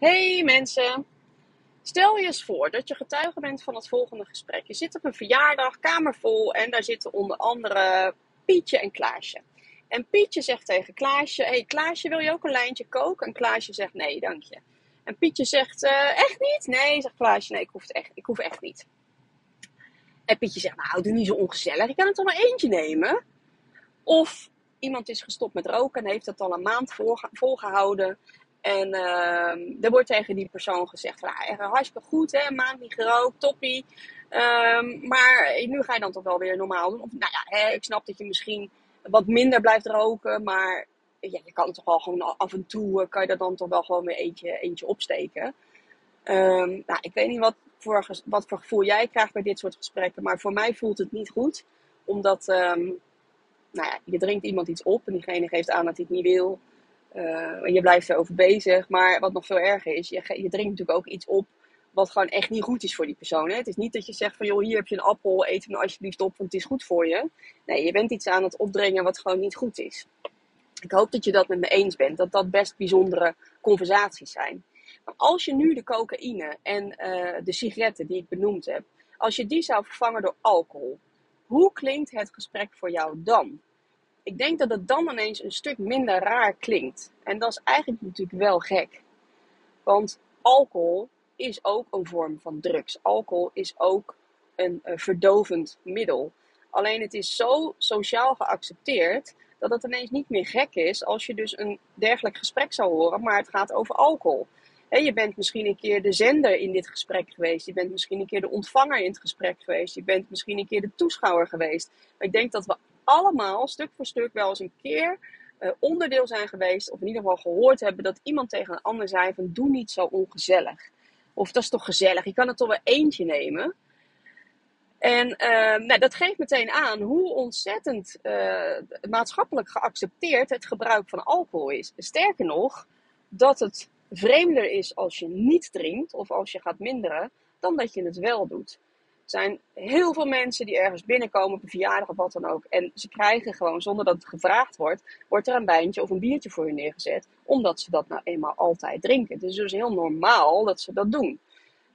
Hey mensen, stel je eens voor dat je getuige bent van het volgende gesprek. Je zit op een verjaardag, kamer vol en daar zitten onder andere Pietje en Klaasje. En Pietje zegt tegen Klaasje, hey Klaasje wil je ook een lijntje koken? En Klaasje zegt nee dank je. En Pietje zegt eh, echt niet? Nee, zegt Klaasje, nee ik hoef, echt, ik hoef echt niet. En Pietje zegt nou doe niet zo ongezellig, je kan het er maar eentje nemen. Of iemand is gestopt met roken en heeft dat al een maand volgehouden. En uh, er wordt tegen die persoon gezegd: van, ah, hartstikke goed, hè, maand niet gerookt, toppie. Um, maar nu ga je dan toch wel weer normaal doen. Of, nou ja, hè, ik snap dat je misschien wat minder blijft roken, maar ja, je kan toch wel gewoon af en toe, eh, kan je er dan toch wel gewoon weer eentje, eentje opsteken. Um, nou, ik weet niet wat voor, wat voor gevoel jij krijgt bij dit soort gesprekken, maar voor mij voelt het niet goed. Omdat, nou ja, je drinkt iemand iets op en diegene geeft aan dat hij het niet wil. Uh, je blijft erover bezig. Maar wat nog veel erger is, je, je drinkt natuurlijk ook iets op wat gewoon echt niet goed is voor die persoon. Hè? Het is niet dat je zegt van joh, hier heb je een appel, eet hem alsjeblieft op, want het is goed voor je. Nee, je bent iets aan het opdringen wat gewoon niet goed is. Ik hoop dat je dat met me eens bent, dat dat best bijzondere conversaties zijn. Maar als je nu de cocaïne en uh, de sigaretten die ik benoemd heb, als je die zou vervangen door alcohol, hoe klinkt het gesprek voor jou dan? Ik denk dat het dan ineens een stuk minder raar klinkt. En dat is eigenlijk natuurlijk wel gek. Want alcohol is ook een vorm van drugs. Alcohol is ook een uh, verdovend middel. Alleen het is zo sociaal geaccepteerd dat het ineens niet meer gek is als je dus een dergelijk gesprek zou horen, maar het gaat over alcohol. je bent misschien een keer de zender in dit gesprek geweest. Je bent misschien een keer de ontvanger in het gesprek geweest. Je bent misschien een keer de toeschouwer geweest. Ik denk dat we allemaal stuk voor stuk wel eens een keer uh, onderdeel zijn geweest, of in ieder geval gehoord hebben dat iemand tegen een ander zei van doe niet zo ongezellig. Of dat is toch gezellig, je kan het toch wel eentje nemen. En uh, nou, dat geeft meteen aan hoe ontzettend uh, maatschappelijk geaccepteerd het gebruik van alcohol is. Sterker nog, dat het vreemder is als je niet drinkt of als je gaat minderen, dan dat je het wel doet zijn heel veel mensen die ergens binnenkomen op een verjaardag of wat dan ook. En ze krijgen gewoon, zonder dat het gevraagd wordt, wordt er een wijntje of een biertje voor je neergezet. Omdat ze dat nou eenmaal altijd drinken. Het is dus heel normaal dat ze dat doen.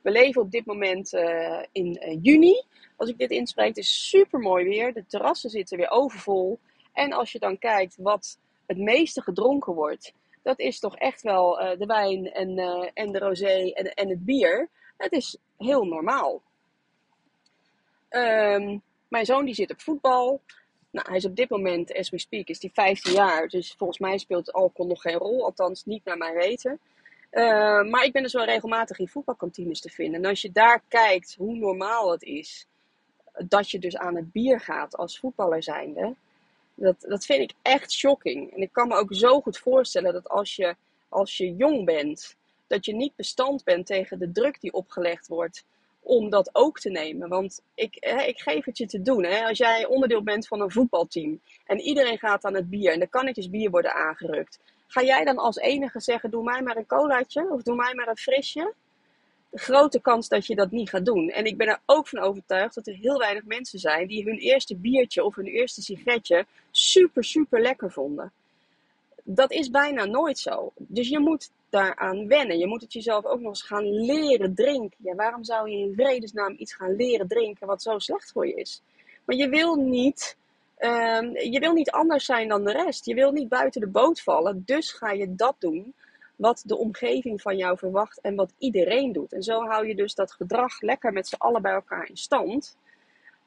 We leven op dit moment uh, in uh, juni. Als ik dit inspreek, het is super mooi weer. De terrassen zitten weer overvol. En als je dan kijkt wat het meeste gedronken wordt, dat is toch echt wel uh, de wijn en, en de rosé en, en het bier. Het is heel normaal. Um, mijn zoon die zit op voetbal. Nou, hij is op dit moment, as we speak, is hij 15 jaar. Dus volgens mij speelt alcohol nog geen rol. Althans, niet naar mijn weten. Uh, maar ik ben dus wel regelmatig in voetbalkantines te vinden. En als je daar kijkt hoe normaal het is dat je dus aan het bier gaat als voetballer zijnde. Dat, dat vind ik echt shocking. En ik kan me ook zo goed voorstellen dat als je, als je jong bent, dat je niet bestand bent tegen de druk die opgelegd wordt om dat ook te nemen. Want ik, hè, ik geef het je te doen. Hè. Als jij onderdeel bent van een voetbalteam en iedereen gaat aan het bier en de kannetjes bier worden aangerukt, ga jij dan als enige zeggen: Doe mij maar een colaatje of doe mij maar een frisje? De grote kans dat je dat niet gaat doen. En ik ben er ook van overtuigd dat er heel weinig mensen zijn die hun eerste biertje of hun eerste sigaretje super, super lekker vonden. Dat is bijna nooit zo. Dus je moet daaraan wennen. Je moet het jezelf ook nog eens gaan leren drinken. Ja, waarom zou je in vredesnaam iets gaan leren drinken wat zo slecht voor je is? Maar je wil niet, um, je wil niet anders zijn dan de rest. Je wil niet buiten de boot vallen. Dus ga je dat doen wat de omgeving van jou verwacht en wat iedereen doet. En zo hou je dus dat gedrag lekker met z'n allen bij elkaar in stand.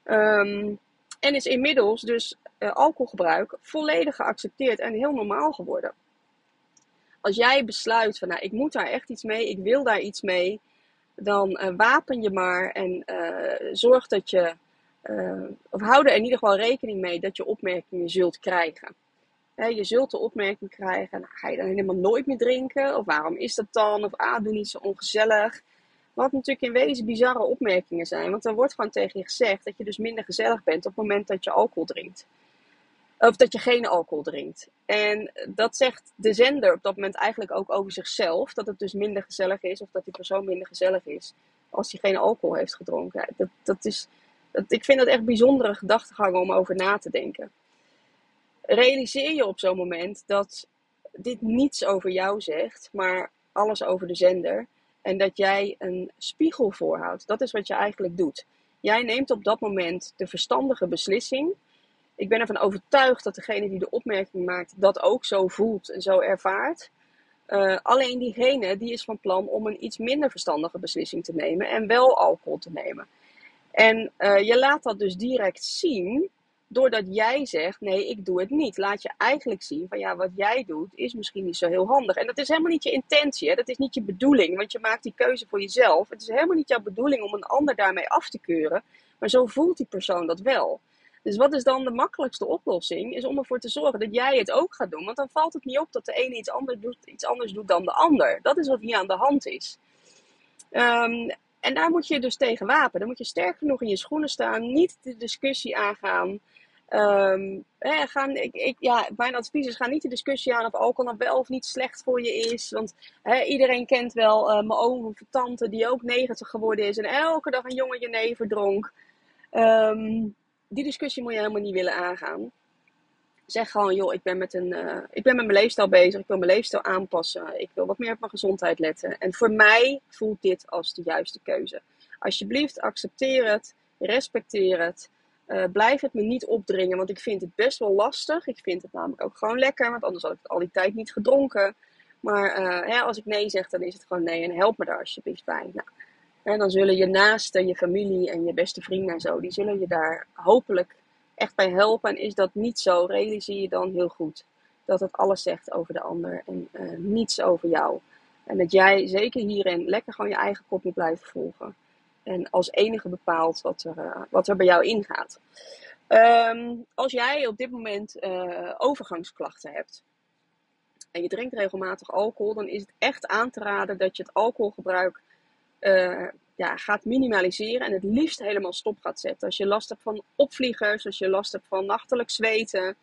Um, en is inmiddels dus uh, alcoholgebruik volledig geaccepteerd en heel normaal geworden als jij besluit van nou, ik moet daar echt iets mee, ik wil daar iets mee, dan uh, wapen je maar en uh, zorg dat je, uh, of hou er in ieder geval rekening mee dat je opmerkingen zult krijgen. je zult de opmerking krijgen, nou, ga je dan helemaal nooit meer drinken? Of waarom is dat dan? Of ah, doe niet zo ongezellig. Wat natuurlijk in wezen bizarre opmerkingen zijn. Want dan wordt gewoon tegen je gezegd dat je dus minder gezellig bent op het moment dat je alcohol drinkt. Of dat je geen alcohol drinkt. En dat zegt de zender op dat moment eigenlijk ook over zichzelf. Dat het dus minder gezellig is, of dat die persoon minder gezellig is. Als hij geen alcohol heeft gedronken. Dat, dat is, dat, ik vind dat echt bijzondere gedachtegangen om over na te denken. Realiseer je op zo'n moment dat dit niets over jou zegt, maar alles over de zender. En dat jij een spiegel voorhoudt. Dat is wat je eigenlijk doet. Jij neemt op dat moment de verstandige beslissing. Ik ben ervan overtuigd dat degene die de opmerking maakt dat ook zo voelt en zo ervaart. Uh, alleen diegene die is van plan om een iets minder verstandige beslissing te nemen en wel alcohol te nemen. En uh, je laat dat dus direct zien doordat jij zegt: nee, ik doe het niet. Laat je eigenlijk zien van ja, wat jij doet is misschien niet zo heel handig. En dat is helemaal niet je intentie, hè? dat is niet je bedoeling, want je maakt die keuze voor jezelf. Het is helemaal niet jouw bedoeling om een ander daarmee af te keuren, maar zo voelt die persoon dat wel. Dus wat is dan de makkelijkste oplossing? Is om ervoor te zorgen dat jij het ook gaat doen. Want dan valt het niet op dat de ene iets anders doet, iets anders doet dan de ander. Dat is wat hier aan de hand is. Um, en daar moet je dus tegen wapen. Dan moet je sterk genoeg in je schoenen staan. Niet de discussie aangaan. Um, hè, gaan, ik, ja, mijn advies is: ga niet de discussie aan of alcohol nou wel of niet slecht voor je is. Want hè, iedereen kent wel uh, mijn oom of tante die ook 90 geworden is en elke dag een jonge jenever dronk. Um, die discussie moet je helemaal niet willen aangaan. Zeg gewoon, joh, ik ben, met een, uh, ik ben met mijn leefstijl bezig. Ik wil mijn leefstijl aanpassen. Ik wil wat meer op mijn gezondheid letten. En voor mij voelt dit als de juiste keuze. Alsjeblieft, accepteer het. Respecteer het. Uh, blijf het me niet opdringen, want ik vind het best wel lastig. Ik vind het namelijk ook gewoon lekker, want anders had ik het al die tijd niet gedronken. Maar uh, als ik nee zeg, dan is het gewoon nee en help me daar alsjeblieft bij. Nou, en dan zullen je naasten, je familie en je beste vrienden en zo, die zullen je daar hopelijk echt bij helpen. En is dat niet zo, realiseer je dan heel goed dat het alles zegt over de ander en uh, niets over jou. En dat jij zeker hierin lekker gewoon je eigen kop moet blijven volgen. En als enige bepaalt wat er, uh, wat er bij jou ingaat. Um, als jij op dit moment uh, overgangsklachten hebt en je drinkt regelmatig alcohol, dan is het echt aan te raden dat je het alcoholgebruik uh, ja, gaat minimaliseren en het liefst helemaal stop gaat zetten. Als je last hebt van opvliegers, als je last hebt van nachtelijk zweten,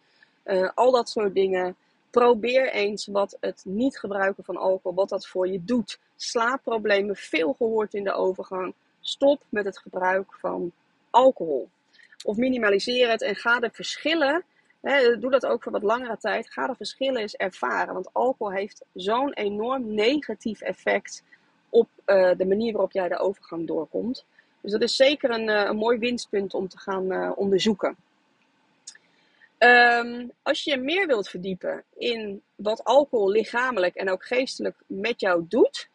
uh, al dat soort dingen. Probeer eens wat het niet gebruiken van alcohol, wat dat voor je doet. Slaapproblemen, veel gehoord in de overgang. Stop met het gebruik van alcohol. Of minimaliseer het en ga de verschillen. Doe dat ook voor wat langere tijd. Ga de verschillen eens ervaren. Want alcohol heeft zo'n enorm negatief effect op uh, de manier waarop jij de overgang doorkomt. Dus dat is zeker een, uh, een mooi winstpunt om te gaan uh, onderzoeken. Um, als je meer wilt verdiepen in wat alcohol lichamelijk en ook geestelijk met jou doet,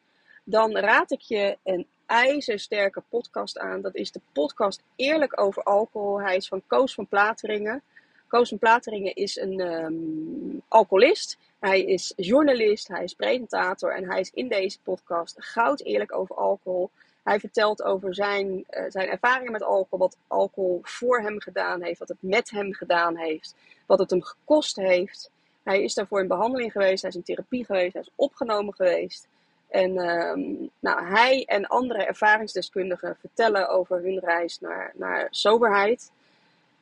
dan raad ik je een ijzersterke podcast aan. Dat is de podcast Eerlijk over alcohol. Hij is van Koos van Plateringen. Koos van Plateringen is een um, alcoholist. Hij is journalist, hij is presentator en hij is in deze podcast goud eerlijk over alcohol. Hij vertelt over zijn, uh, zijn ervaringen met alcohol, wat alcohol voor hem gedaan heeft, wat het met hem gedaan heeft, wat het hem gekost heeft. Hij is daarvoor in behandeling geweest, hij is in therapie geweest, hij is opgenomen geweest. En um, nou, hij en andere ervaringsdeskundigen vertellen over hun reis naar, naar soberheid.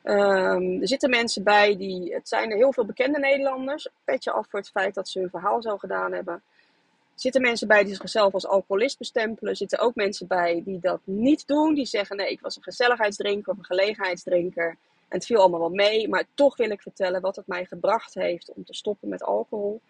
Um, er zitten mensen bij die, het zijn heel veel bekende Nederlanders, petje af voor het feit dat ze hun verhaal zo gedaan hebben. Er zitten mensen bij die zichzelf als alcoholist bestempelen. Er zitten ook mensen bij die dat niet doen. Die zeggen: nee, ik was een gezelligheidsdrinker of een gelegenheidsdrinker. En het viel allemaal wel mee. Maar toch wil ik vertellen wat het mij gebracht heeft om te stoppen met alcohol.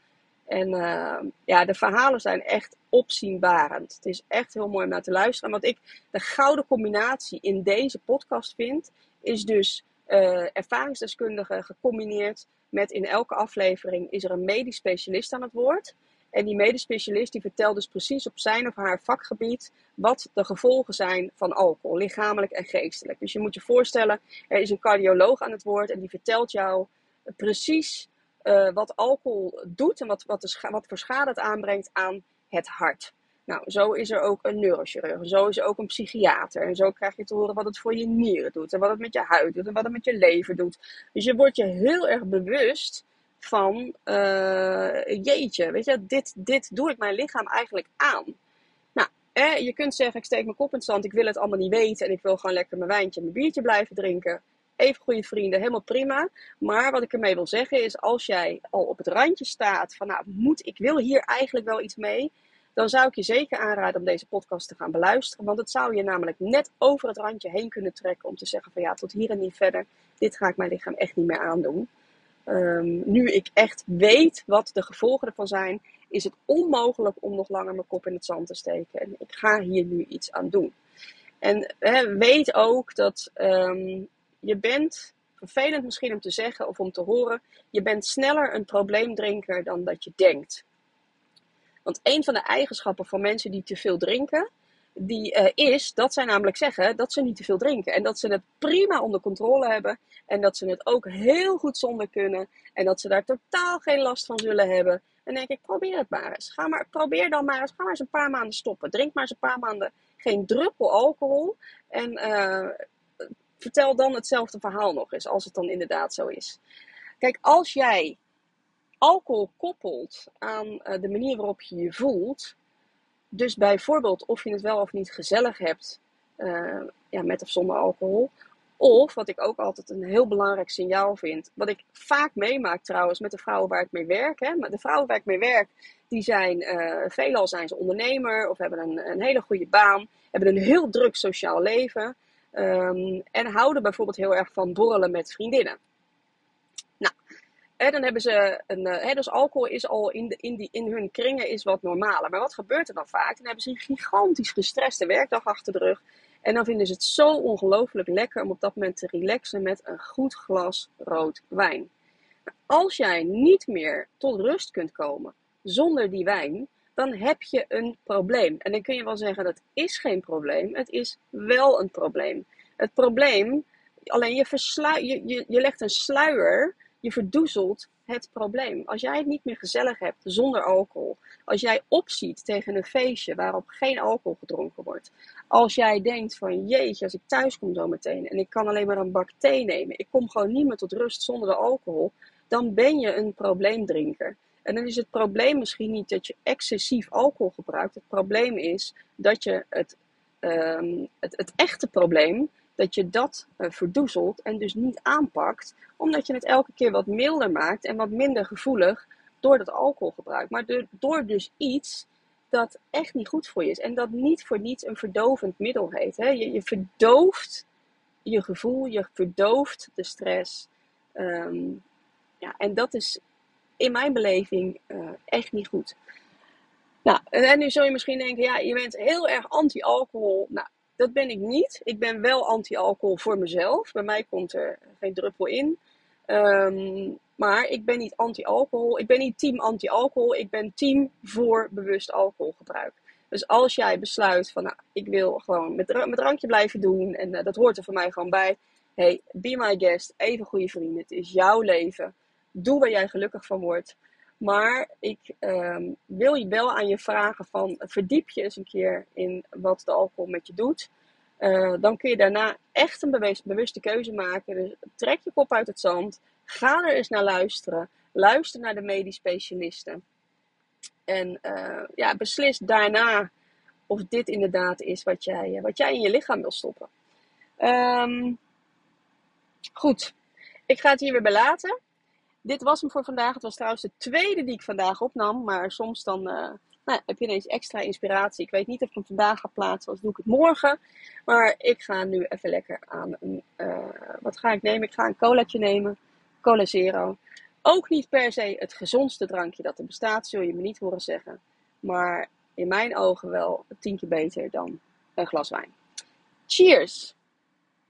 En uh, ja, de verhalen zijn echt opzienbarend. Het is echt heel mooi om naar te luisteren. En wat ik de gouden combinatie in deze podcast vind, is dus uh, ervaringsdeskundigen gecombineerd met in elke aflevering is er een medisch specialist aan het woord. En die medisch specialist die vertelt dus precies op zijn of haar vakgebied wat de gevolgen zijn van alcohol, lichamelijk en geestelijk. Dus je moet je voorstellen, er is een cardioloog aan het woord en die vertelt jou precies uh, wat alcohol doet en wat, wat, wat voor schade het aanbrengt aan het hart. Nou, zo is er ook een neurochirurg, zo is er ook een psychiater. En zo krijg je te horen wat het voor je nieren doet en wat het met je huid doet en wat het met je lever doet. Dus je wordt je heel erg bewust van, uh, jeetje, weet je, dit, dit doe ik mijn lichaam eigenlijk aan. Nou, eh, je kunt zeggen, ik steek mijn kop in het zand, ik wil het allemaal niet weten en ik wil gewoon lekker mijn wijntje en mijn biertje blijven drinken. Even goede vrienden, helemaal prima. Maar wat ik ermee wil zeggen is, als jij al op het randje staat van, nou, moet, ik wil hier eigenlijk wel iets mee dan zou ik je zeker aanraden om deze podcast te gaan beluisteren. Want het zou je namelijk net over het randje heen kunnen trekken om te zeggen van ja, tot hier en niet verder. Dit ga ik mijn lichaam echt niet meer aandoen. ehm, nu ik echt weet wat de gevolgen ervan zijn, is het onmogelijk om nog langer mijn kop in het zand te steken. En ik ga hier nu iets aan doen. En weet ook dat um, je bent, vervelend misschien om te zeggen of om te horen, je bent sneller een probleemdrinker dan dat je denkt. Want een van de eigenschappen van mensen die te veel drinken, die uh, is dat zij namelijk zeggen dat ze niet te veel drinken. En dat ze het prima onder controle hebben. En dat ze het ook heel goed zonder kunnen. En dat ze daar totaal geen last van zullen hebben. En denk ik, probeer het maar eens. Ga maar, probeer dan maar eens. Ga maar eens een paar maanden stoppen. Drink maar eens een paar maanden geen druppel alcohol. En uh, vertel dan hetzelfde verhaal nog eens, als het dan inderdaad zo is. Kijk, als jij alcohol koppelt aan uh, de manier waarop je je voelt, dus bijvoorbeeld of je het wel of niet gezellig hebt, uh, ja, met of zonder alcohol. Of, wat ik ook altijd een heel belangrijk signaal vind, wat ik vaak meemaak trouwens met de vrouwen waar ik mee werk. Hè. De vrouwen waar ik mee werk, die zijn, uh, veelal zijn ze ondernemer of hebben een, een hele goede baan, hebben een heel druk sociaal leven. Um, en houden bijvoorbeeld heel erg van borrelen met vriendinnen. Nou, dan hebben ze een. Hè, dus alcohol is al in, de, in, die, in hun kringen is wat normaler. Maar wat gebeurt er dan vaak? Dan hebben ze een gigantisch gestreste werkdag achter de rug. En dan vinden ze het zo ongelooflijk lekker om op dat moment te relaxen met een goed glas rood wijn. Als jij niet meer tot rust kunt komen zonder die wijn, dan heb je een probleem. En dan kun je wel zeggen dat is geen probleem, het is wel een probleem. Het probleem, alleen je, verslu je, je, je legt een sluier, je verdoezelt het probleem. Als jij het niet meer gezellig hebt zonder alcohol, als jij opziet tegen een feestje waarop geen alcohol gedronken wordt, als jij denkt van jeetje, als ik thuis kom zo meteen en ik kan alleen maar een bak thee nemen, ik kom gewoon niet meer tot rust zonder de alcohol, dan ben je een probleemdrinker. En dan is het probleem misschien niet dat je excessief alcohol gebruikt. Het probleem is dat je het, um, het, het echte probleem, dat je dat uh, verdoezelt en dus niet aanpakt, omdat je het elke keer wat milder maakt en wat minder gevoelig door dat alcoholgebruik. Maar door, dus iets dat echt niet goed voor je is en dat niet voor niets een verdovend middel heet. Hè? Je, je verdooft je gevoel, je verdooft de stress. Um, ja, en dat is in mijn beleving uh, echt niet goed. Nou, en nu zul je misschien denken, ja, je bent heel erg anti-alcohol. Nou, dat ben ik niet. Ik ben wel anti-alcohol voor mezelf. Bij mij komt er geen druppel in. Um, maar ik ben niet anti-alcohol. Ik ben niet team anti-alcohol. Ik ben team voor bewust alcoholgebruik. Dus als jij besluit van, nou, ik wil gewoon met, drankje blijven doen. En uh, dat hoort er voor mij gewoon bij. Hey, be my guest. Even goede vrienden. Het is jouw leven. Doe waar jij gelukkig van wordt. Maar ik um, wil je wel aan je vragen van verdiep je eens een keer in wat de alcohol met je doet. Uh, dan kun je daarna echt een bewust, bewuste keuze maken. Dus trek je kop uit het zand. Ga er eens naar luisteren. Luister naar de medisch specialisten. En uh, ja, beslis daarna of dit inderdaad is wat jij, wat jij in je lichaam wil stoppen. Um, goed, ik ga het hier weer bij laten dit was hem voor vandaag. Het was trouwens de tweede die ik vandaag opnam. Maar soms dan uh, nou, heb je ineens extra inspiratie. Ik weet niet of ik hem vandaag ga plaatsen, of doe ik het morgen. Maar ik ga nu even lekker aan een. Uh, wat ga ik nemen? Ik ga een colaatje nemen. Cola Zero. Ook niet per se het gezondste drankje dat er bestaat, zul je me niet horen zeggen. Maar in mijn ogen wel tien keer beter dan een glas wijn. Cheers!